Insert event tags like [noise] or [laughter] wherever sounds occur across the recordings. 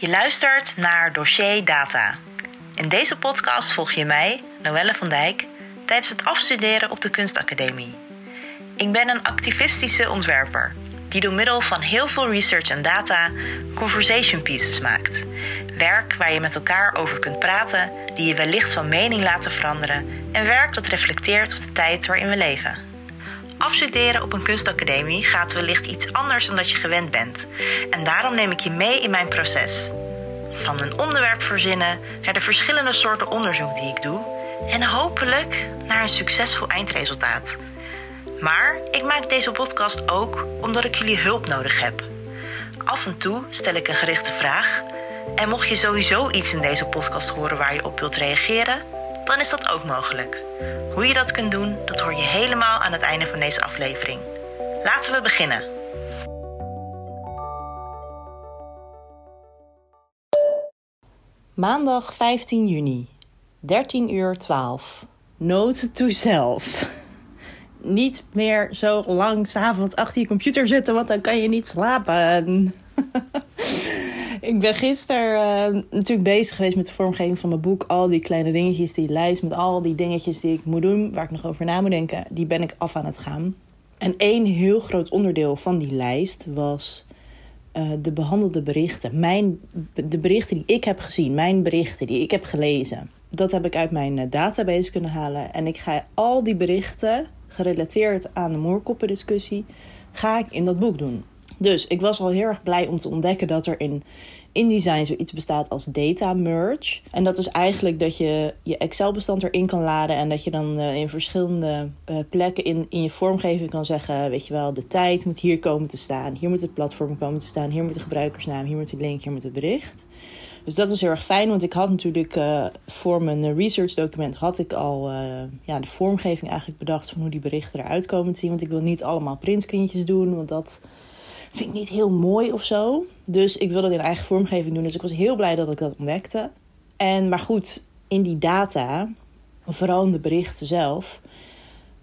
Je luistert naar Dossier Data. In deze podcast volg je mij, Noelle van Dijk, tijdens het afstuderen op de Kunstacademie. Ik ben een activistische ontwerper die door middel van heel veel research en data conversation pieces maakt. Werk waar je met elkaar over kunt praten, die je wellicht van mening laten veranderen en werk dat reflecteert op de tijd waarin we leven. Afstuderen op een kunstacademie gaat wellicht iets anders dan dat je gewend bent. En daarom neem ik je mee in mijn proces. Van een onderwerp verzinnen naar de verschillende soorten onderzoek die ik doe en hopelijk naar een succesvol eindresultaat. Maar ik maak deze podcast ook omdat ik jullie hulp nodig heb. Af en toe stel ik een gerichte vraag. En mocht je sowieso iets in deze podcast horen waar je op wilt reageren, dan is dat ook mogelijk. Hoe je dat kunt doen, dat hoor je helemaal aan het einde van deze aflevering. Laten we beginnen. Maandag 15 juni, 13 uur 12. Note to self. [laughs] Niet meer zo lang s'avonds achter je computer zitten, want dan kan je niet slapen. [laughs] ik ben gisteren uh, natuurlijk bezig geweest met de vormgeving van mijn boek. Al die kleine dingetjes, die lijst met al die dingetjes die ik moet doen, waar ik nog over na moet denken, die ben ik af aan het gaan. En één heel groot onderdeel van die lijst was uh, de behandelde berichten. Mijn, de berichten die ik heb gezien, mijn berichten die ik heb gelezen. Dat heb ik uit mijn uh, database kunnen halen. En ik ga al die berichten, gerelateerd aan de moorkoppendiscussie, ga ik in dat boek doen. Dus ik was al heel erg blij om te ontdekken dat er in InDesign zoiets bestaat als data merge. En dat is eigenlijk dat je je Excel-bestand erin kan laden en dat je dan uh, in verschillende uh, plekken in, in je vormgeving kan zeggen: Weet je wel, de tijd moet hier komen te staan, hier moet het platform komen te staan, hier moet de gebruikersnaam, hier moet de link, hier moet het bericht. Dus dat was heel erg fijn, want ik had natuurlijk uh, voor mijn research document had ik al ja, de vormgeving eigenlijk bedacht van hoe die berichten eruit komen te zien. Want ik wil niet allemaal printscreentjes doen, want dat vind ik niet heel mooi of zo. Dus ik wilde het in eigen vormgeving doen. Dus ik was heel blij dat ik dat ontdekte. En, maar goed, in die data, vooral in de berichten zelf...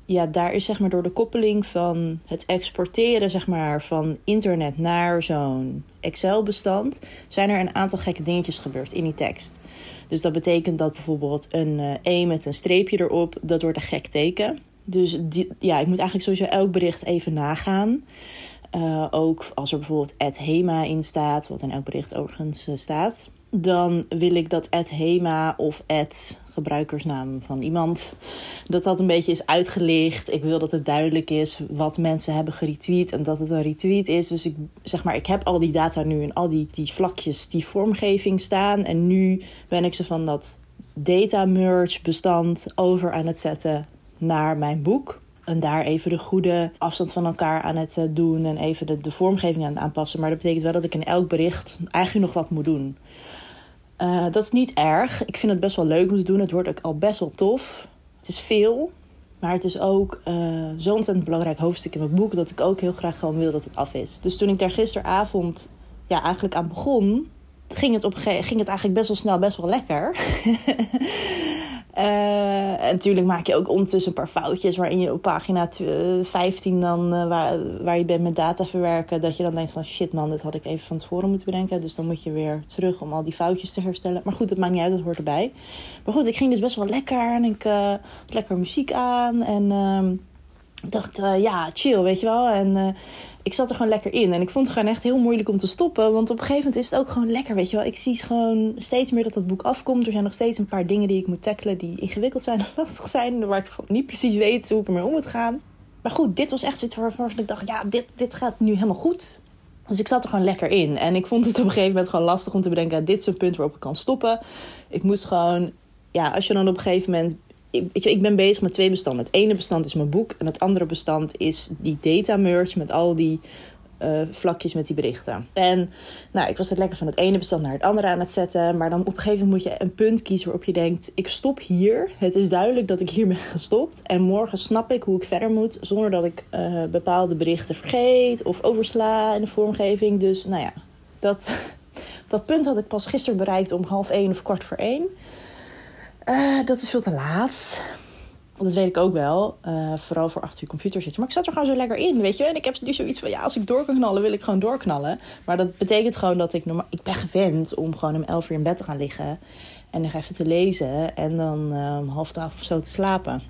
Ja, daar is zeg maar door de koppeling van het exporteren zeg maar, van internet naar zo'n Excel-bestand... zijn er een aantal gekke dingetjes gebeurd in die tekst. Dus dat betekent dat bijvoorbeeld een uh, E met een streepje erop, dat wordt een gek teken. Dus die, ja, ik moet eigenlijk sowieso elk bericht even nagaan. Uh, ook als er bijvoorbeeld at HEMA in staat, wat in elk bericht overigens uh, staat, dan wil ik dat at HEMA of gebruikersnaam van iemand, dat dat een beetje is uitgelicht. Ik wil dat het duidelijk is wat mensen hebben geretweet en dat het een retweet is. Dus ik zeg maar, ik heb al die data nu in al die, die vlakjes, die vormgeving staan. En nu ben ik ze van dat data merge bestand over aan het zetten naar mijn boek. En daar even de goede afstand van elkaar aan het doen en even de, de vormgeving aan het aanpassen. Maar dat betekent wel dat ik in elk bericht eigenlijk nog wat moet doen. Uh, dat is niet erg. Ik vind het best wel leuk om te doen. Het wordt ook al best wel tof. Het is veel. Maar het is ook uh, zo'n ontzettend belangrijk hoofdstuk in mijn boek dat ik ook heel graag gewoon wil dat het af is. Dus toen ik daar gisteravond ja, eigenlijk aan begon, ging het, op, ging het eigenlijk best wel snel, best wel lekker. [laughs] Uh, en natuurlijk maak je ook ondertussen een paar foutjes waarin je op pagina 15 dan, uh, waar, waar je bent met data verwerken, dat je dan denkt van shit man, dit had ik even van tevoren moeten bedenken. Dus dan moet je weer terug om al die foutjes te herstellen. Maar goed, dat maakt niet uit, dat hoort erbij. Maar goed, ik ging dus best wel lekker en ik uh, had lekker muziek aan en ehm, dacht, ja, chill, weet je wel. En ik zat er gewoon lekker in. En ik vond het gewoon echt heel moeilijk om te stoppen. Want op een gegeven moment is het ook gewoon lekker, weet je wel. Ik zie gewoon steeds meer dat dat boek afkomt. Er zijn nog steeds een paar dingen die ik moet tackelen die ingewikkeld zijn en [laughs] lastig zijn. Waar ik niet precies weet hoe ik ermee om moet gaan. Maar goed, dit was echt zoiets waarvan ik dacht, ja, dit, dit gaat nu helemaal goed. Dus ik zat er gewoon lekker in. En ik vond het op een gegeven moment gewoon lastig om te bedenken... dit is een punt waarop ik kan stoppen. Ik moest gewoon... Ja, als je dan op een gegeven moment ik, ik ben bezig met twee bestanden. Het ene bestand is mijn boek en het andere bestand is die data merge met al die uh, vlakjes met die berichten. En nou, ik was het lekker van het ene bestand naar het andere aan het zetten. Maar dan op een gegeven moment moet je een punt kiezen waarop je denkt: ik stop hier. Het is duidelijk dat ik hier ben [laughs] gestopt. En morgen snap ik hoe ik verder moet zonder dat ik uh, bepaalde berichten vergeet of oversla in de vormgeving. Dus nou ja, dat, [laughs] dat punt had ik pas gisteren bereikt om half één of kwart voor één. Uh, dat is veel te laat. Dat weet ik ook wel. Uh, vooral voor achter je computer zitten. Maar ik zat er gewoon zo lekker in, weet je. En ik heb nu zoiets van, ja, als ik door kan knallen, wil ik gewoon doorknallen. Maar dat betekent gewoon dat ik normaal... Ik ben gewend om gewoon om elf uur in bed te gaan liggen. En nog even te lezen. En dan om half twaalf of zo te slapen.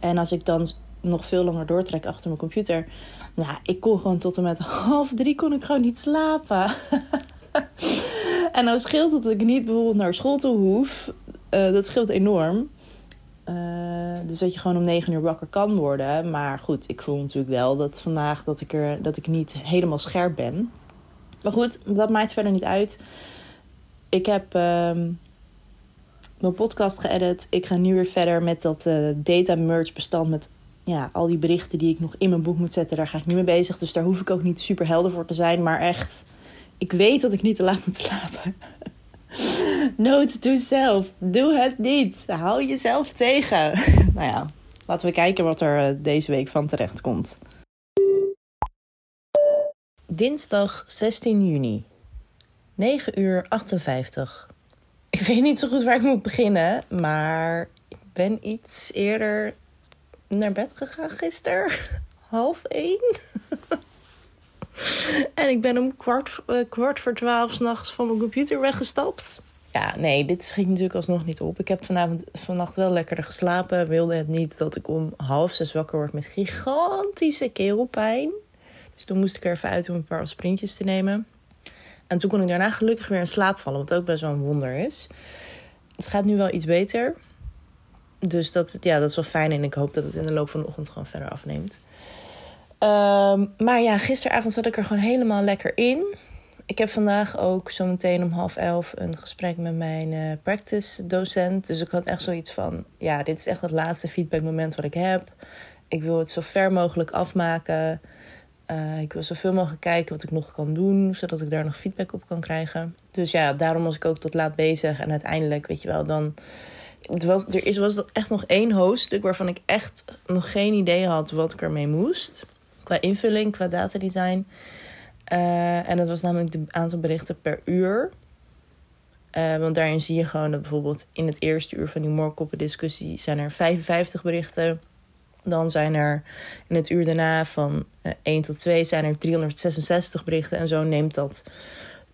En als ik dan nog veel langer doortrek achter mijn computer... Nou, ik kon gewoon tot en met [laughs] half drie kon ik gewoon niet slapen. [laughs] en nou scheelt dat ik niet bijvoorbeeld naar school toe hoef. Uh, dat scheelt enorm. Uh, dus dat je gewoon om negen uur wakker kan worden. Maar goed, ik voel natuurlijk wel dat vandaag dat ik, er, dat ik niet helemaal scherp ben. Maar goed, dat maakt verder niet uit. Ik heb uh, mijn podcast geëdit. Ik ga nu weer verder met dat uh, data merge bestand met ja, al die berichten die ik nog in mijn boek moet zetten. Daar ga ik nu mee bezig. Dus daar hoef ik ook niet super helder voor te zijn. Maar echt, ik weet dat ik niet te laat moet slapen. [laughs] Note to self. Doe het niet. Hou jezelf tegen. [laughs] nou ja, laten we kijken wat er eh, deze week van terecht komt. Dinsdag 16 juni. 9 uur 58. Ik weet niet zo goed waar ik moet beginnen, maar ik ben iets eerder naar bed gegaan gisteren. [laughs] Half één. [laughs] en ik ben om kwart, uh, kwart voor twaalf s'nachts van mijn computer weggestapt. Ja, nee, dit schiet natuurlijk alsnog niet op. Ik heb vanavond, vannacht wel lekkerder geslapen. Wilde het niet dat ik om half zes wakker word met gigantische keelpijn. Dus toen moest ik er even uit om een paar sprintjes te nemen. En toen kon ik daarna gelukkig weer in slaap vallen, wat ook best wel een wonder is. Het gaat nu wel iets beter. Dus dat, ja, dat is wel fijn en ik hoop dat het in de loop van de ochtend gewoon verder afneemt. Um, maar ja, gisteravond zat ik er gewoon helemaal lekker in. Ik heb vandaag ook zometeen om half elf een gesprek met mijn uh, practice docent. Dus ik had echt zoiets van, ja, dit is echt het laatste feedbackmoment wat ik heb. Ik wil het zo ver mogelijk afmaken. Uh, ik wil zoveel mogelijk kijken wat ik nog kan doen, zodat ik daar nog feedback op kan krijgen. Dus ja, daarom was ik ook tot laat bezig. En uiteindelijk, weet je wel, dan... Was, er is, was echt nog één hoofdstuk waarvan ik echt nog geen idee had wat ik ermee moest. Qua invulling, qua datadesign. Uh, en dat was namelijk het aantal berichten per uur. Uh, want daarin zie je gewoon dat bijvoorbeeld in het eerste uur van die moorkoppen discussie zijn er 55 berichten. Dan zijn er in het uur daarna van uh, 1 tot 2 zijn er 366 berichten. En zo neemt dat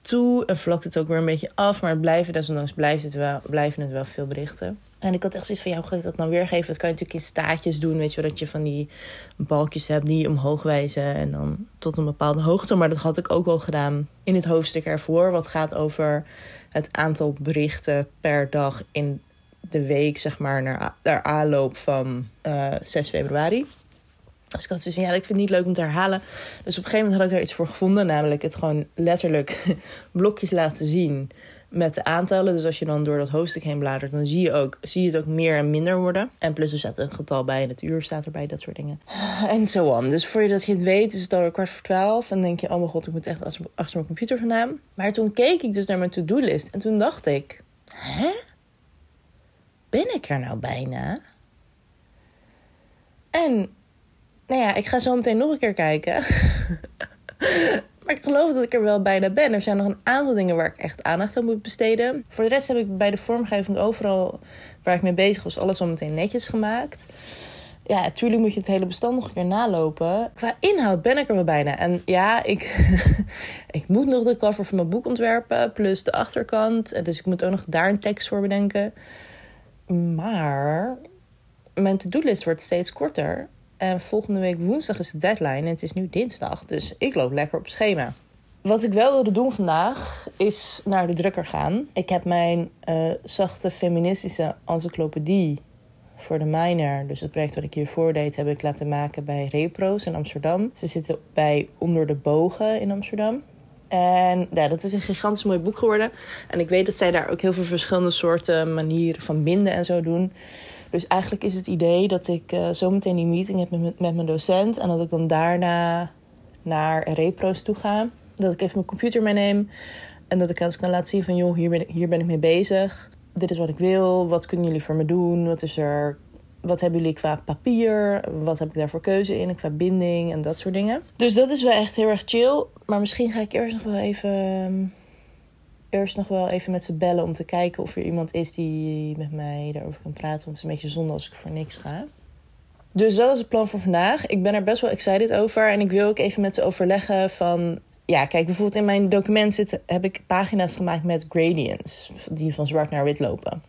toe en vlakt het ook weer een beetje af. Maar het blijven, desondanks blijft het wel, blijven het wel veel berichten. En ik had echt zoiets van, ja, hoe ga ik dat nou weergeven? Dat kan je natuurlijk in staatjes doen, weet je wel. Dat je van die balkjes hebt die omhoog wijzen en dan tot een bepaalde hoogte. Maar dat had ik ook al gedaan in het hoofdstuk ervoor. Wat gaat over het aantal berichten per dag in de week, zeg maar, naar, naar aanloop van uh, eh, 6 februari. Dus ik had zoiets van, ja, ik vind het niet leuk om te herhalen. Dus op een gegeven moment had ik daar iets voor gevonden. Namelijk het gewoon letterlijk [laughs] blokjes laten zien met de aantallen. Dus als je dan door dat hoofdstuk heen bladert, dan zie je, ook, zie je het ook meer en minder worden. En plus er staat een getal bij en het uur staat erbij, dat soort dingen. En zo on. Dus voor je het weet, is het alweer kwart voor twaalf. En denk je, oh mijn god, ik moet echt achter, mijn computer vandaan. Maar toen keek ik dus naar mijn to-do-list. En toen dacht ik, hè? Ben ik er nou bijna? En, nou ja, ik ga zo meteen nog een keer kijken. [laughs] Maar ik geloof dat ik er wel bijna ben. Er zijn nog een aantal dingen waar ik echt aandacht aan moet besteden. Voor de rest heb ik bij de vormgeving overal waar ik mee bezig was, alles al meteen netjes gemaakt. Ja, natuurlijk moet je het hele bestand nog een keer nalopen. Qua inhoud ben ik er wel bijna. En ja, ik, [laughs] ik moet nog de cover van mijn boek ontwerpen. Plus de achterkant. Dus ik moet ook nog daar een tekst voor bedenken. Maar mijn to-do-list wordt steeds korter. En volgende week woensdag is de deadline en het is nu dinsdag. Dus ik loop lekker op schema. Wat ik wel wilde doen vandaag is naar de drukker gaan. Ik heb mijn uh, zachte feministische encyclopedie voor de minor, dus het project wat ik hiervoor deed, heb ik laten maken bij Repro's in Amsterdam. Ze zitten bij Onder de Bogen in Amsterdam. En ja, dat is een gigantisch mooi boek geworden. En ik weet dat zij daar ook heel veel verschillende soorten manieren van binden en zo doen. Dus eigenlijk is het idee dat ik uh, zometeen die meeting heb met, met mijn docent. En dat ik dan daarna naar repro's toe ga. Dat ik even mijn computer meeneem. En dat ik eens kan laten zien van joh, hier ben, ik, hier ben ik mee bezig. Dit is wat ik wil. Wat kunnen jullie voor me doen? Wat is er wat hebben jullie qua papier? Wat heb ik daar voor keuze in? Qua binding en dat soort dingen. Dus dat is wel echt heel erg chill. Maar misschien ga ik eerst nog wel even ehm, eerst nog wel even met ze bellen om te kijken of er iemand is die met mij daarover kan praten. Want het is een beetje zonde als ik voor niks ga. Dus dat is het plan voor vandaag. Ik ben er best wel excited over. En ik wil ook even met ze overleggen van... Ja, kijk, bijvoorbeeld in mijn document zitten, heb ik pagina's gemaakt met gradients. Die van zwart naar wit lopen.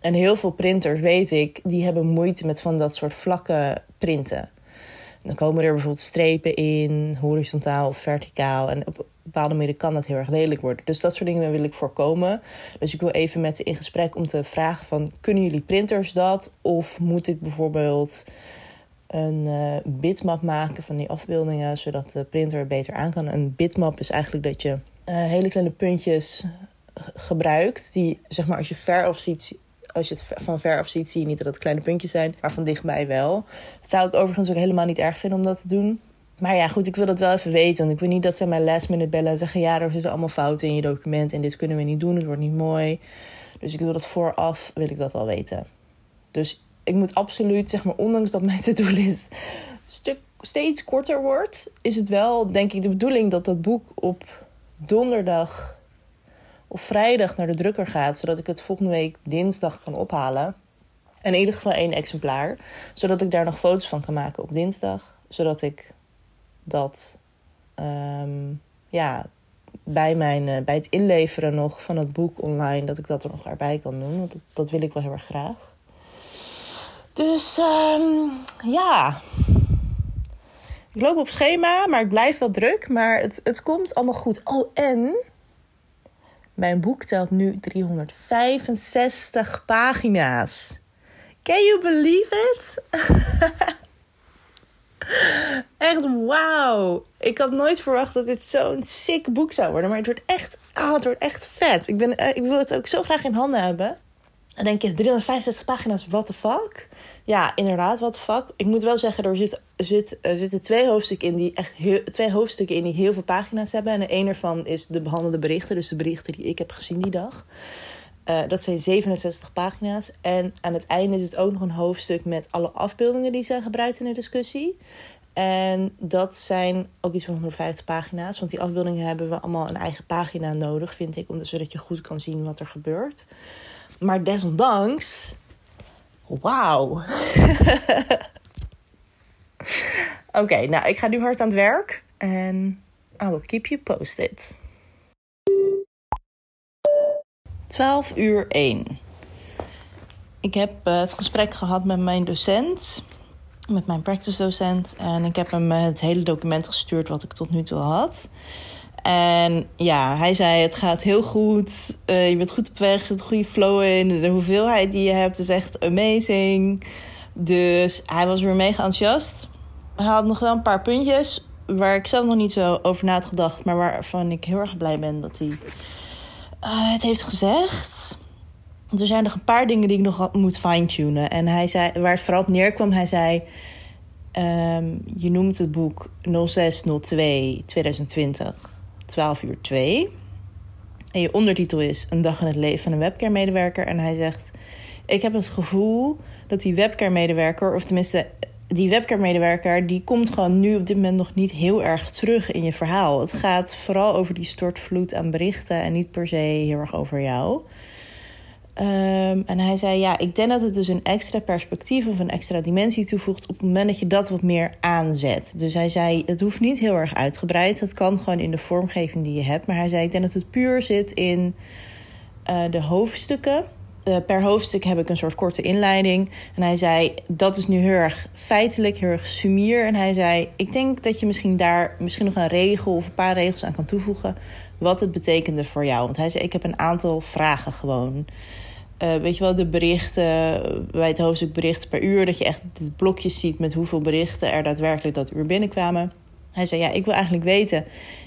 En heel veel printers, weet ik, die hebben moeite met van dat soort vlakke printen. Dan komen er bijvoorbeeld strepen in, horizontaal of verticaal. En op bepaalde manier kan dat heel erg lelijk worden. Dus dat soort dingen wil ik voorkomen. Dus ik wil even met ze in gesprek om te vragen van... kunnen jullie printers dat? Of moet ik bijvoorbeeld een uh, bitmap maken van die afbeeldingen... zodat de printer er beter aan kan. Een bitmap is eigenlijk dat je uh, hele kleine puntjes gebruikt... die, zeg maar, als je ver of ziet als je het van ver af ziet, zie je niet dat het kleine puntjes zijn, maar van dichtbij wel. Dat zou ik overigens ook helemaal niet erg vinden om dat te doen. Maar ja, goed, ik wil dat wel even weten. Want ik wil niet dat ze mij last minute bellen en zeggen... ja, er zitten allemaal fouten in je document en dit kunnen we niet doen. Het wordt niet mooi. Dus ik wil dat vooraf, wil ik dat al weten. Dus ik moet absoluut, zeg maar, ondanks dat mijn to-do-list... stuk steeds korter wordt... is het wel, denk ik, de bedoeling dat dat boek op donderdag of vrijdag naar de drukker gaat, zodat ik het volgende week dinsdag kan ophalen. in ieder geval één exemplaar, zodat ik daar nog foto's van kan maken op dinsdag, zodat ik dat um, ja, bij, mijn, uh, bij het inleveren nog van het boek online, dat ik dat er nog erbij kan doen. Want dat, dat wil ik wel heel erg graag. Dus um, ja. Ik loop op schema, maar ik blijf wel druk. Maar het, het komt allemaal goed. Oh, en mijn boek telt nu 365 pagina's. Can you believe it? [laughs] [laughs] echt wauw. Ik had nooit verwacht dat dit zo'n sick boek zou worden. Maar het wordt echt, oh, het wordt echt vet. Ik, ben, eh, ik wil het ook zo graag in handen hebben. Dan denk je, 365 pagina's, what the fuck? Ja, inderdaad, what the fuck. Ik moet wel zeggen, er zit, zit, er zitten twee hoofdstukken in die echt heel, twee hoofdstukken in die heel veel pagina's hebben. En een ervan is de behandelde berichten, dus de berichten die ik heb gezien die dag. Uh, dat zijn 67 pagina's. En aan het einde is het ook nog een hoofdstuk met alle afbeeldingen die zijn gebruikt in de discussie. En dat zijn ook iets van 150 pagina's. Want die afbeeldingen hebben we allemaal een eigen pagina nodig, vind ik. Zodat je goed kan zien wat er gebeurt. Maar desondanks, wauw. [laughs] Oké, nou, ik ga nu hard aan het werk. En I will keep you posted. 12 uur 1. Ik heb uh, het gesprek gehad met mijn docent, met mijn practice docent. En ik heb hem het hele document gestuurd wat ik tot nu toe had. En ja, hij zei: Het gaat heel goed. Uh, je bent goed op weg. Er zit een goede flow in. De hoeveelheid die je hebt is echt amazing. Dus hij was weer mega enthousiast. Hij had nog wel een paar puntjes waar ik zelf nog niet zo over na had gedacht, maar waarvan ik heel erg blij ben dat hij uh, het heeft gezegd. Er zijn nog een paar dingen die ik nog moet fine-tunen. En hij zei, waar het vooral neerkwam, hij zei. Um, je noemt het boek 0602 2020 12 uur 2. En je ondertitel is Een dag in het leven van een webcare-medewerker. En hij zegt: Ik heb het gevoel dat die webcare-medewerker, of tenminste die webcare-medewerker, die komt gewoon nu op dit moment nog niet heel erg terug in je verhaal. Het gaat vooral over die stortvloed aan berichten en niet per se heel erg over jou. Um, en hij zei: Ja, ik denk dat het dus een extra perspectief of een extra dimensie toevoegt op het moment dat je dat wat meer aanzet. Dus hij zei: Het hoeft niet heel erg uitgebreid. Het kan gewoon in de vormgeving die je hebt. Maar hij zei: Ik denk dat het puur zit in uh, de hoofdstukken. Uh, per hoofdstuk heb ik een soort korte inleiding. En hij zei: Dat is nu heel erg feitelijk, heel erg sumier. En hij zei: Ik denk dat je misschien daar misschien nog een regel of een paar regels aan kan toevoegen. Wat het betekende voor jou. Want hij zei: Ik heb een aantal vragen gewoon. Uh, weet je wel, de berichten, bij het hoofdstuk berichten per uur, dat je echt de blokjes ziet met hoeveel berichten er daadwerkelijk dat uur binnenkwamen. Hij zei: Ja, ik wil eigenlijk weten,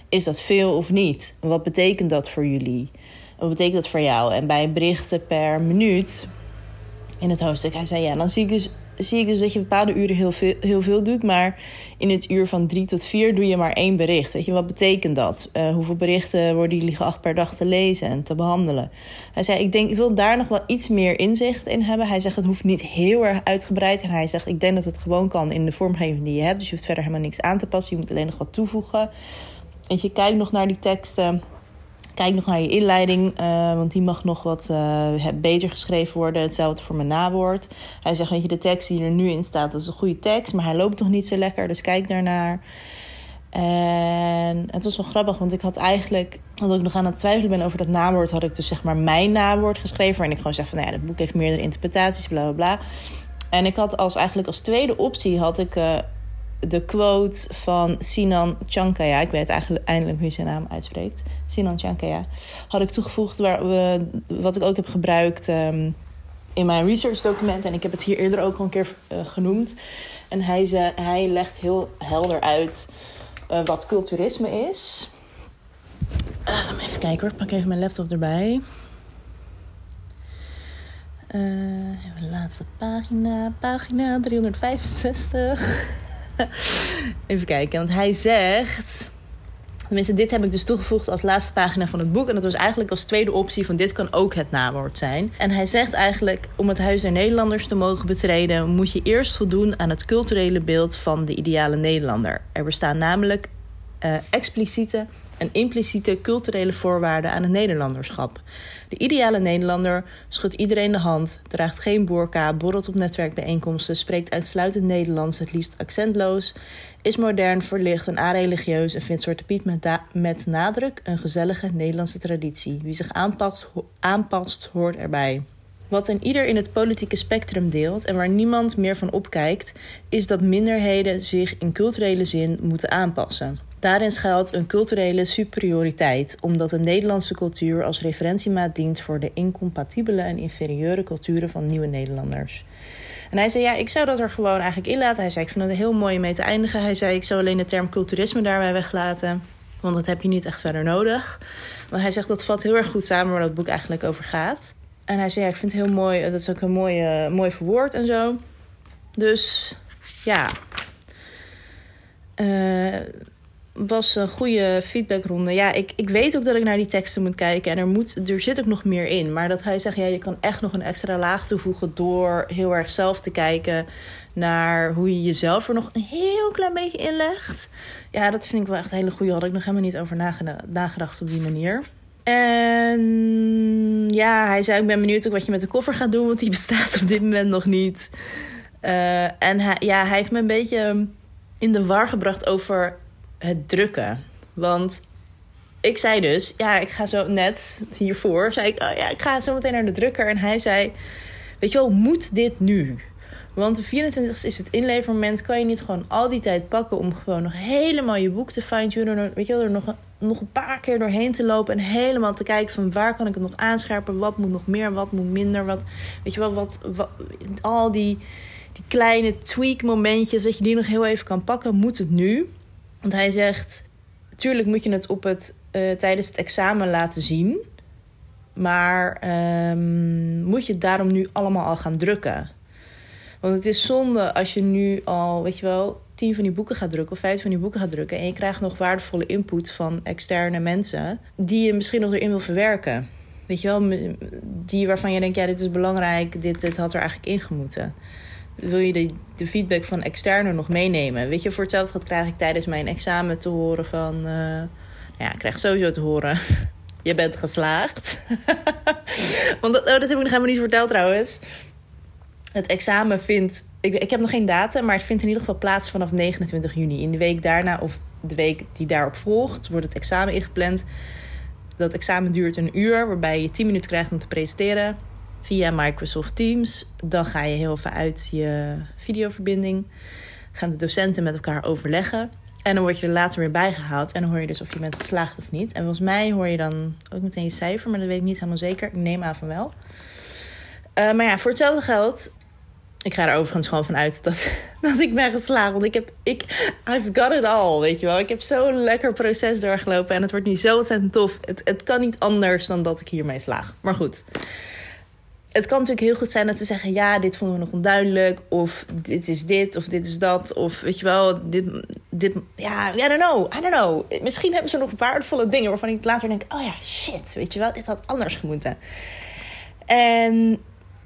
is dat veel of niet? Wat betekent dat voor jullie? Wat betekent dat voor jou? En bij berichten per minuut in het hoofdstuk, hij zei: Ja, dan zie ik dus zie ik dus dat je bepaalde uren heel veel, heel veel doet. Maar in het uur van drie tot vier doe je maar één bericht. Weet je, wat betekent dat? Uh, hoeveel berichten worden jullie geacht per dag te lezen en te behandelen? Hij zei, ik denk, ik wil daar nog wel iets meer inzicht in hebben. Hij zegt, het hoeft niet heel erg uitgebreid. En hij zegt, ik denk dat het gewoon kan in de vormgeving die je hebt. Dus je hoeft verder helemaal niks aan te passen. Je moet alleen nog wat toevoegen. En je kijkt nog naar die teksten Kijk nog naar je inleiding, uh, want die mag nog wat uh, beter geschreven worden. Hetzelfde voor mijn nawoord. Hij zegt, weet je, de tekst die er nu in staat, dat is een goede tekst, maar hij loopt nog niet zo lekker, dus kijk daarnaar. En het was wel grappig, want ik had eigenlijk, omdat ik nog aan het twijfelen ben over dat nawoord, had ik dus zeg maar mijn nawoord geschreven. Waarin ik gewoon zeg van, nou ja, het boek heeft meerdere interpretaties, bla bla bla. En ik had als eigenlijk als tweede optie had ik uh, de quote van Sinan Chankaya. Ik weet eigenlijk eindelijk hoe zijn naam uitspreekt. Sinan Chankaya. Had ik toegevoegd waar we, wat ik ook heb gebruikt um, in mijn research document. En ik heb het hier eerder ook al een keer uh, genoemd. En hij, ze, hij legt heel helder uit uh, wat culturisme is. even kijken hoor, ik pak even mijn laptop erbij. De laatste pagina, pagina 365. Even kijken, want hij zegt. Tenminste, dit heb ik dus toegevoegd als laatste pagina van het boek. En dat was eigenlijk als tweede optie van dit kan ook het nawoord zijn. En hij zegt eigenlijk, om het Huis der Nederlanders te mogen betreden... moet je eerst voldoen aan het culturele beeld van de ideale Nederlander. Er bestaan namelijk uh, expliciete en impliciete culturele voorwaarden aan het Nederlanderschap. De ideale Nederlander schudt iedereen de hand, draagt geen boerka, borrelt op netwerkbijeenkomsten, spreekt uitsluitend Nederlands, het liefst accentloos, is modern, verlicht en areligieus en vindt Zwarte Piet met, met nadruk een gezellige Nederlandse traditie. Wie zich aanpast, aanpast hoort erbij. Wat een ieder in het politieke spectrum deelt en waar niemand meer van opkijkt, is dat minderheden zich in culturele zin moeten aanpassen. Daarin schuilt een culturele superioriteit, omdat de Nederlandse cultuur als referentiemaat dient voor de incompatibele en inferieure culturen van nieuwe Nederlanders. En hij zei, ja, ik zou dat er gewoon eigenlijk in laten. Hij zei, ik vind het heel mooi mee te eindigen. Hij zei, ik zou alleen de term culturisme daarbij weglaten, want dat heb je niet echt verder nodig. Maar hij zegt, dat vat heel erg goed samen waar dat boek eigenlijk over gaat. En hij zei, ja, ik vind het heel mooi, dat is ook een mooi, mooi verwoord en zo. Dus, ja... Uh, was een goede feedbackronde. Ja, ik, ik weet ook dat ik naar die teksten moet kijken. En er, moet, er zit ook nog meer in. Maar dat hij zegt, ja, je kan echt nog een extra laag toevoegen... door heel erg zelf te kijken naar hoe je jezelf er nog een heel klein beetje inlegt. Ja, dat vind ik wel echt een hele goede. Had ik nog helemaal niet over nagedacht op die manier. En ja, hij zei, ik ben benieuwd ook wat je met de koffer gaat doen... want die bestaat op dit moment nog niet. Uh, en ja, hij heeft me een beetje in de war gebracht over het drukken. Want ik zei dus, ja, ik ga zo net hiervoor, zei ik, oh ja, ik ga zo meteen naar de drukker. En hij zei, weet je wel, moet dit nu? Want de 24 is het inlevermoment. Kan je niet gewoon al die tijd pakken om gewoon nog helemaal je boek te fine-tunen? Weet je wel, er nog nog een paar keer doorheen te lopen en helemaal te kijken van waar kan ik het nog aanscherpen? Wat moet nog meer, wat moet minder? Wat, weet je wel, wat, wat al die, die kleine tweak momentjes, dat je die nog heel even kan pakken, moet het nu? Want hij zegt: Tuurlijk moet je het op het, uh, tijdens het examen laten zien. Maar um, moet je het daarom nu allemaal al gaan drukken? Want het is zonde als je nu al, weet je wel, tien van die boeken gaat drukken of vijf van die boeken gaat drukken. En je krijgt nog waardevolle input van externe mensen die je misschien nog erin wil verwerken. Weet je wel, die waarvan je denkt, ja, dit is belangrijk, dit, dit had er eigenlijk ingemoeten wil je de, de feedback van externen nog meenemen. Weet je, voor hetzelfde krijg ik tijdens mijn examen te horen van... Uh, ja, ik krijg sowieso te horen... [laughs] je bent geslaagd. [laughs] Want dat, oh, dat heb ik nog helemaal niet verteld trouwens. Het examen vindt... Ik, ik heb nog geen datum, maar het vindt in ieder geval plaats vanaf 29 juni. In de week daarna of de week die daarop volgt... wordt het examen ingepland. Dat examen duurt een uur, waarbij je 10 minuten krijgt om te presenteren via Microsoft Teams. Dan ga je heel even uit je videoverbinding. Gaan de docenten met elkaar overleggen. En dan word je er later weer bijgehaald. En dan hoor je dus of je bent geslaagd of niet. En volgens mij hoor je dan ook meteen je cijfer, maar dat weet ik niet helemaal zeker. Ik neem aan van wel. Uh, maar ja, voor hetzelfde geld. Ik ga er overigens gewoon van uit dat, [laughs] dat ik ben geslaagd. Want ik heb. Ik, I've got it all, weet je wel. Ik heb zo'n lekker proces doorgelopen. En het wordt nu zo ontzettend tof. Het, het kan niet anders dan dat ik hiermee slaag. Maar goed het kan natuurlijk heel goed zijn dat we zeggen: ja, dit vonden we nog onduidelijk. Of dit is dit, of dit is dat. Of weet je wel, dit. dit ja, I don't know. I don't know. Misschien hebben ze nog waardevolle dingen waarvan ik later denk: oh ja, shit, weet je wel, dit had anders moeten. En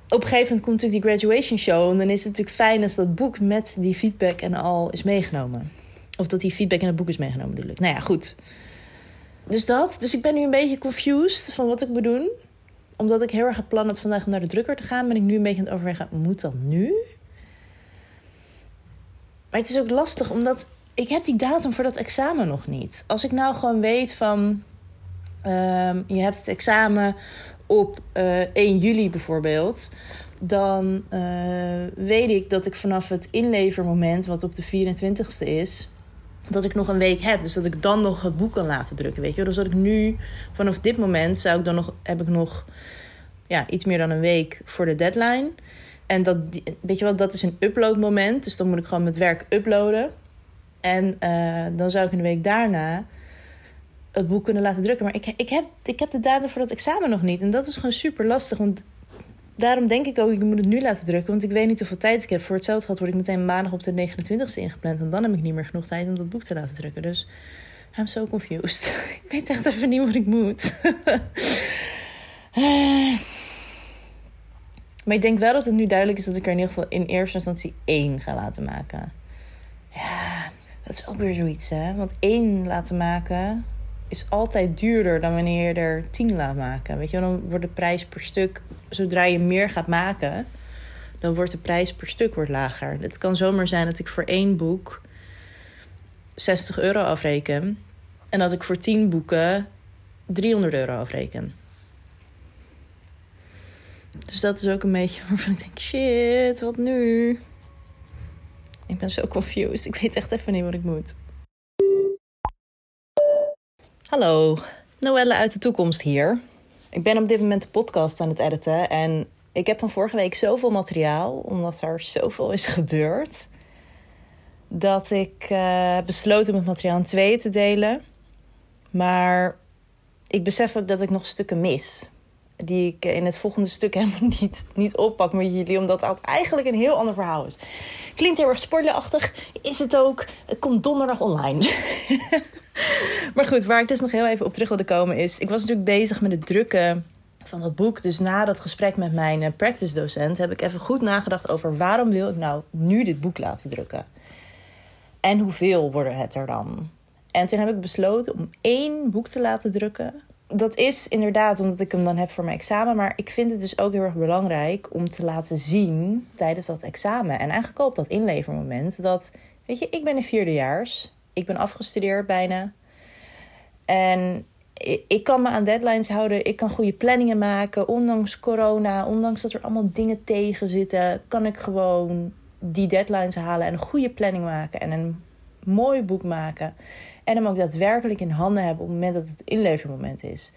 op een gegeven moment komt natuurlijk die graduation show. En dan is het natuurlijk fijn als dat boek met die feedback en al is meegenomen. Of dat die feedback in het boek is meegenomen, natuurlijk. Nou ja, goed dus dat. Dus ik ben nu een beetje confused van wat ik moet doen. Omdat ik heel erg gepland had vandaag om naar de drukker te gaan, ben ik nu een beetje aan het overwegen, moet dat nu? Maar het is ook lastig, omdat ik heb die datum voor dat examen nog niet. Als ik nou gewoon weet van... Um, je hebt het examen op uh, eh, 1 juli bijvoorbeeld... dan uh, weet ik dat ik vanaf het inlevermoment, wat op de 24ste is... dat ik nog een week heb. Dus dat ik dan nog het boek kan laten drukken, weet je Dus dat ik nu, vanaf dit moment, zou ik dan nog, heb ik nog ja, iets meer dan een week voor de deadline... En dat, weet je wat, dat is een uploadmoment. Dus dan moet ik gewoon met werk uploaden. En uh, dan zou ik een week daarna het boek kunnen laten drukken. Maar ik, ik, heb, ik heb de datum voor dat examen nog niet. En dat is gewoon super lastig. Want daarom denk ik ook, ik moet het nu laten drukken. Want ik weet niet hoeveel tijd ik heb. Voor hetzelfde gehad word ik meteen maandag op de 29e ingepland. En dan heb ik niet meer genoeg tijd om dat boek te laten drukken. Dus I'm so confused. [laughs] ik weet echt even niet wat ik moet. [laughs] Maar ik denk wel dat het nu duidelijk is dat ik er in ieder geval in eerste instantie één ga laten maken. Ja, dat is ook weer zoiets, hè? Want één laten maken is altijd duurder dan wanneer je er tien laat maken. Weet je, dan wordt de prijs per stuk, zodra je meer gaat maken, dan wordt de prijs per stuk wordt lager. Het kan zomaar zijn dat ik voor één boek 60 euro afreken en dat ik voor tien boeken 300 euro afreken. Dus dat is ook een beetje waarvan ik denk: shit, wat nu? Ik ben zo confused. Ik weet echt even niet wat ik moet. Hallo, Noelle uit de toekomst hier. Ik ben op dit moment de podcast aan het editen. En ik heb van vorige week zoveel materiaal, omdat er zoveel is gebeurd. Dat ik uh, besloten om het materiaal in twee te delen. Maar ik besef ook dat ik nog stukken mis die ik in het volgende stuk [laughs] helemaal niet, niet oppak met jullie. Omdat het eigenlijk een heel ander verhaal is. Klinkt heel erg spoilerachtig. Is het ook. Het komt donderdag online. [laughs] [laughs] maar goed, waar ik dus nog heel even op terug wilde komen is... Ik was natuurlijk bezig met het drukken van het boek. Dus na dat gesprek met mijn eh, practice docent... heb ik even goed nagedacht over... waarom wil ik nou nu dit boek laten drukken? En hoeveel worden het er dan? En toen heb ik besloten om één boek te laten drukken dat is inderdaad omdat ik hem dan heb voor mijn examen. Maar ik vind het dus ook heel erg belangrijk om te laten zien tijdens dat examen. En eigenlijk ook op dat inlevermoment. Dat, weet je, ik ben een vierdejaars. Ik ben afgestudeerd bijna. En ik kan me aan deadlines houden. Ik kan goede planningen maken. Ondanks corona, ondanks dat er allemaal dingen tegen zitten, kan ik gewoon die deadlines halen en een goede planning maken en een mooi boek maken. En hem ook daadwerkelijk in handen hebben op het moment dat het inlevermoment is.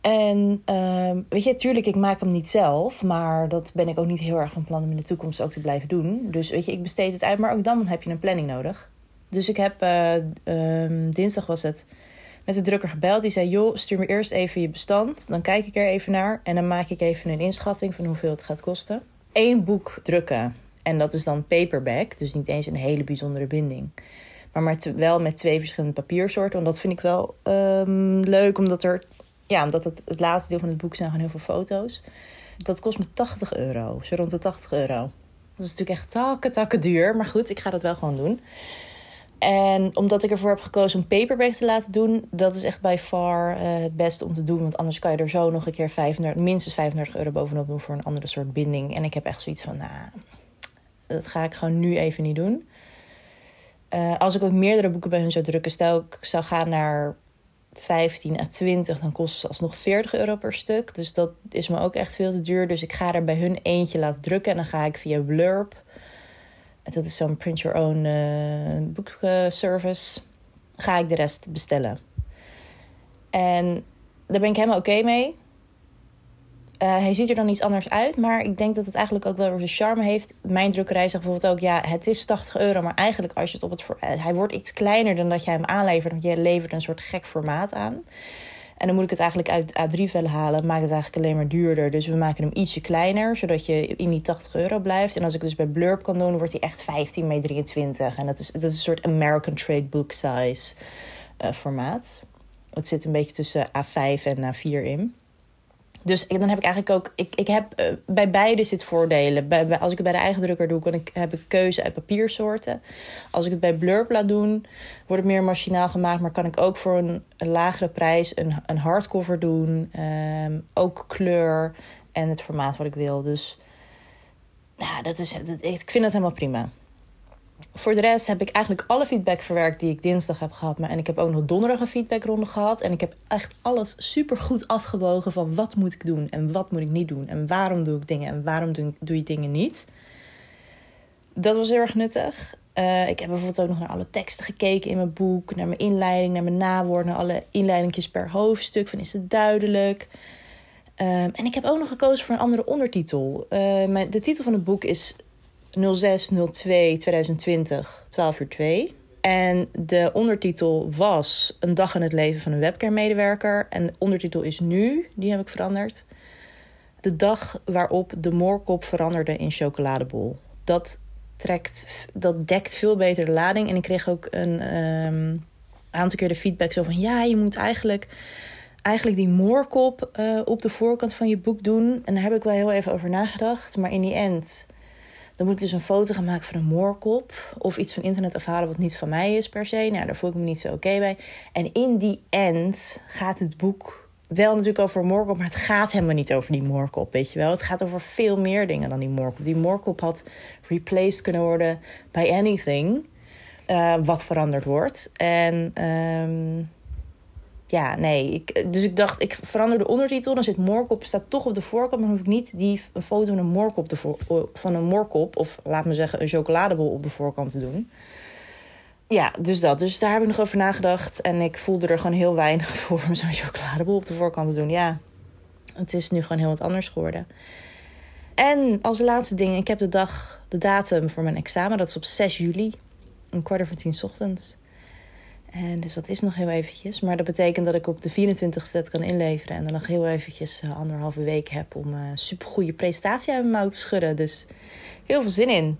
En uh, weet je, natuurlijk, ik maak hem niet zelf, maar dat ben ik ook niet heel erg van plan om in de toekomst ook te blijven doen. Dus weet je, ik besteed het uit, maar ook dan heb je een planning nodig. Dus ik heb, uh, dinsdag was het, met de drukker gebeld. Die zei, joh, stuur me eerst even je bestand. Dan kijk ik er even naar en dan maak ik even een inschatting van hoeveel het gaat kosten. Eén boek drukken en dat is dan paperback, dus niet eens een hele bijzondere binding. Maar, maar wel met twee verschillende papiersoorten. Want dat vind ik wel um, leuk, omdat er. Ja, omdat het, het laatste deel van het boek zijn gewoon heel veel foto's. Dat kost me 80 euro. Zo rond de 80 euro. Dat is natuurlijk echt takken, takken duur. Maar goed, ik ga dat wel gewoon doen. En omdat ik ervoor heb gekozen om paperback te laten doen, dat is echt bij far uh, het beste om te doen. Want anders kan je er zo nog een keer 35, minstens 35 euro bovenop doen voor een andere soort binding. En ik heb echt zoiets van, nou, dat ga ik gewoon nu even niet doen. Uh, als ik ook meerdere boeken bij hun zou drukken, stel ik zou gaan naar 15 à 20, dan kost het alsnog 40 euro per stuk. Dus dat is me ook echt veel te duur. Dus ik ga er bij hun eentje laten drukken en dan ga ik via Blurb. Dat is zo'n print your own uh, boekservice. Ga ik de rest bestellen. En daar ben ik helemaal oké mee. Uh, hij ziet er dan iets anders uit, maar ik denk dat het eigenlijk ook wel weer zijn charme heeft. Mijn drukkerij zegt bijvoorbeeld ook, ja, het is 80 euro, maar eigenlijk als je het op het... Hij wordt iets kleiner dan dat jij hem aanlevert, want je levert een soort gek formaat aan. En dan moet ik het eigenlijk uit A3-vellen halen, maakt het eigenlijk alleen maar duurder. Dus we maken hem ietsje kleiner, zodat je in die 80 euro blijft. En als ik dus bij Blurb kan doen, wordt hij echt 15 bij 23. En dat is, dat is een soort American Trade Book size uh, formaat. Het zit een beetje tussen A5 en A4 in. Dus dan heb ik eigenlijk ook. Ik, ik heb uh, bij beide zit voordelen. Bij, bij, als ik het bij de eigen drukker doe, kan ik, heb ik keuze uit papiersoorten. Als ik het bij Blurb laat doen, wordt het meer machinaal gemaakt. Maar kan ik ook voor een, lagere prijs een, een hardcover doen. Um, ook kleur en het formaat wat ik wil. Dus ja, dat is, dat, ik vind het helemaal prima. Voor de rest heb ik eigenlijk alle feedback verwerkt die ik dinsdag heb gehad. Maar, en ik heb ook nog donderdag een feedbackronde gehad. En ik heb echt alles super goed afgewogen van wat moet ik doen en wat moet ik niet doen. En waarom doe ik dingen en waarom doe, je dingen niet. Dat was heel erg nuttig. Uh, ik heb bijvoorbeeld ook nog naar alle teksten gekeken in mijn boek. Naar mijn inleiding, naar mijn nawoord, naar alle inleidingjes per hoofdstuk. Van is het duidelijk? Um, en ik heb ook nog gekozen voor een andere ondertitel. Uh, de titel van het boek is 0602 2020 12 uur 2. En de ondertitel was Een dag in het leven van een webcare-medewerker. En de ondertitel is nu, die heb ik veranderd. De dag waarop de moorkop veranderde in chocoladebol. Dat, trekt, dat dekt veel beter de lading. En ik kreeg ook een um, aantal keer de feedback zo van... ja, je moet eigenlijk, eigenlijk die moorkop uh, op de voorkant van je boek doen. En daar heb ik wel heel even over nagedacht. Maar in die end dan moet ik dus een foto gaan maken van een moorkop. Of iets van internet afhalen wat niet van mij is per se. Nou, daar voel ik me niet zo oké bij. En in die end gaat het boek wel natuurlijk over een moorkop. Maar het gaat helemaal niet over die moorkop, weet je wel. Het gaat over veel meer dingen dan die moorkop. Die moorkop had replaced kunnen worden by anything. Uh, wat veranderd wordt. En... Um, ja, nee. Ik, dus ik dacht, ik verander de ondertitel. Dan zit moorkop, staat toch op de voorkant. Maar dan hoef ik niet die, een foto van een, moorkop de voor, van een moorkop... of laat me zeggen een chocoladebol op de voorkant te doen. Ja, dus dat. Dus daar heb ik nog over nagedacht. En ik voelde er gewoon heel weinig [laughs] voor om zo'n chocoladebol op de voorkant te doen. Ja, het is nu gewoon heel wat anders geworden. En als laatste ding, ik heb de dag, de datum voor mijn examen. Dat is op 6 juli, een kwart over tien ochtends. En dus dat is nog heel eventjes. Maar dat betekent dat ik op de 24ste het kan inleveren. En dan nog heel eventjes uh, anderhalve week heb om een uh, supergoeie presentatie uit mijn mouw te schudden. Dus heel veel zin in.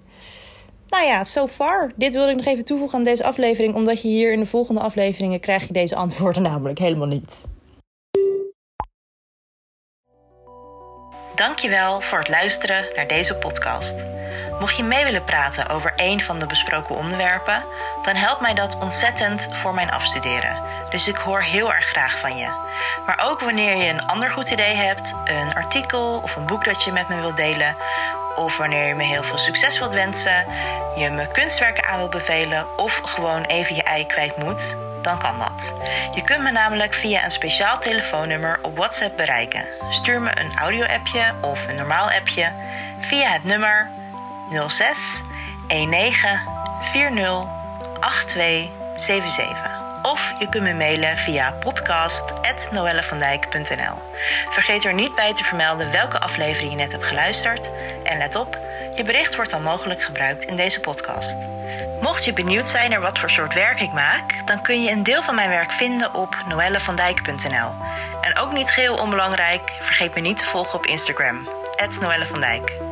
Nou ja, so far. Dit wilde ik nog even toevoegen aan deze aflevering. Omdat je hier in de volgende afleveringen krijg je deze antwoorden [laughs] namelijk helemaal niet. Dankjewel voor het luisteren naar deze podcast. Mocht je mee willen praten over een van de besproken onderwerpen, dan helpt mij dat ontzettend voor mijn afstuderen. Dus ik hoor heel erg graag van je. Maar ook wanneer je een ander goed idee hebt, een artikel of een boek dat je met me wilt delen, of wanneer je me heel veel succes wilt wensen, je me kunstwerken aan wilt bevelen of gewoon even je ei kwijt moet, dan kan dat. Je kunt me namelijk via een speciaal telefoonnummer op WhatsApp bereiken. Stuur me een audio-appje of een normaal appje via het nummer 06 19 40 8277. Of je kunt me mailen via podcast.noellevandijk.nl. Vergeet er niet bij te vermelden welke aflevering je net hebt geluisterd. En let op, je bericht wordt dan mogelijk gebruikt in deze podcast. Mocht je benieuwd zijn naar wat voor soort werk ik maak, dan kun je een deel van mijn werk vinden op noellevandijk.nl. En ook niet geheel onbelangrijk, vergeet me niet te volgen op Instagram, Noelle van Dijk.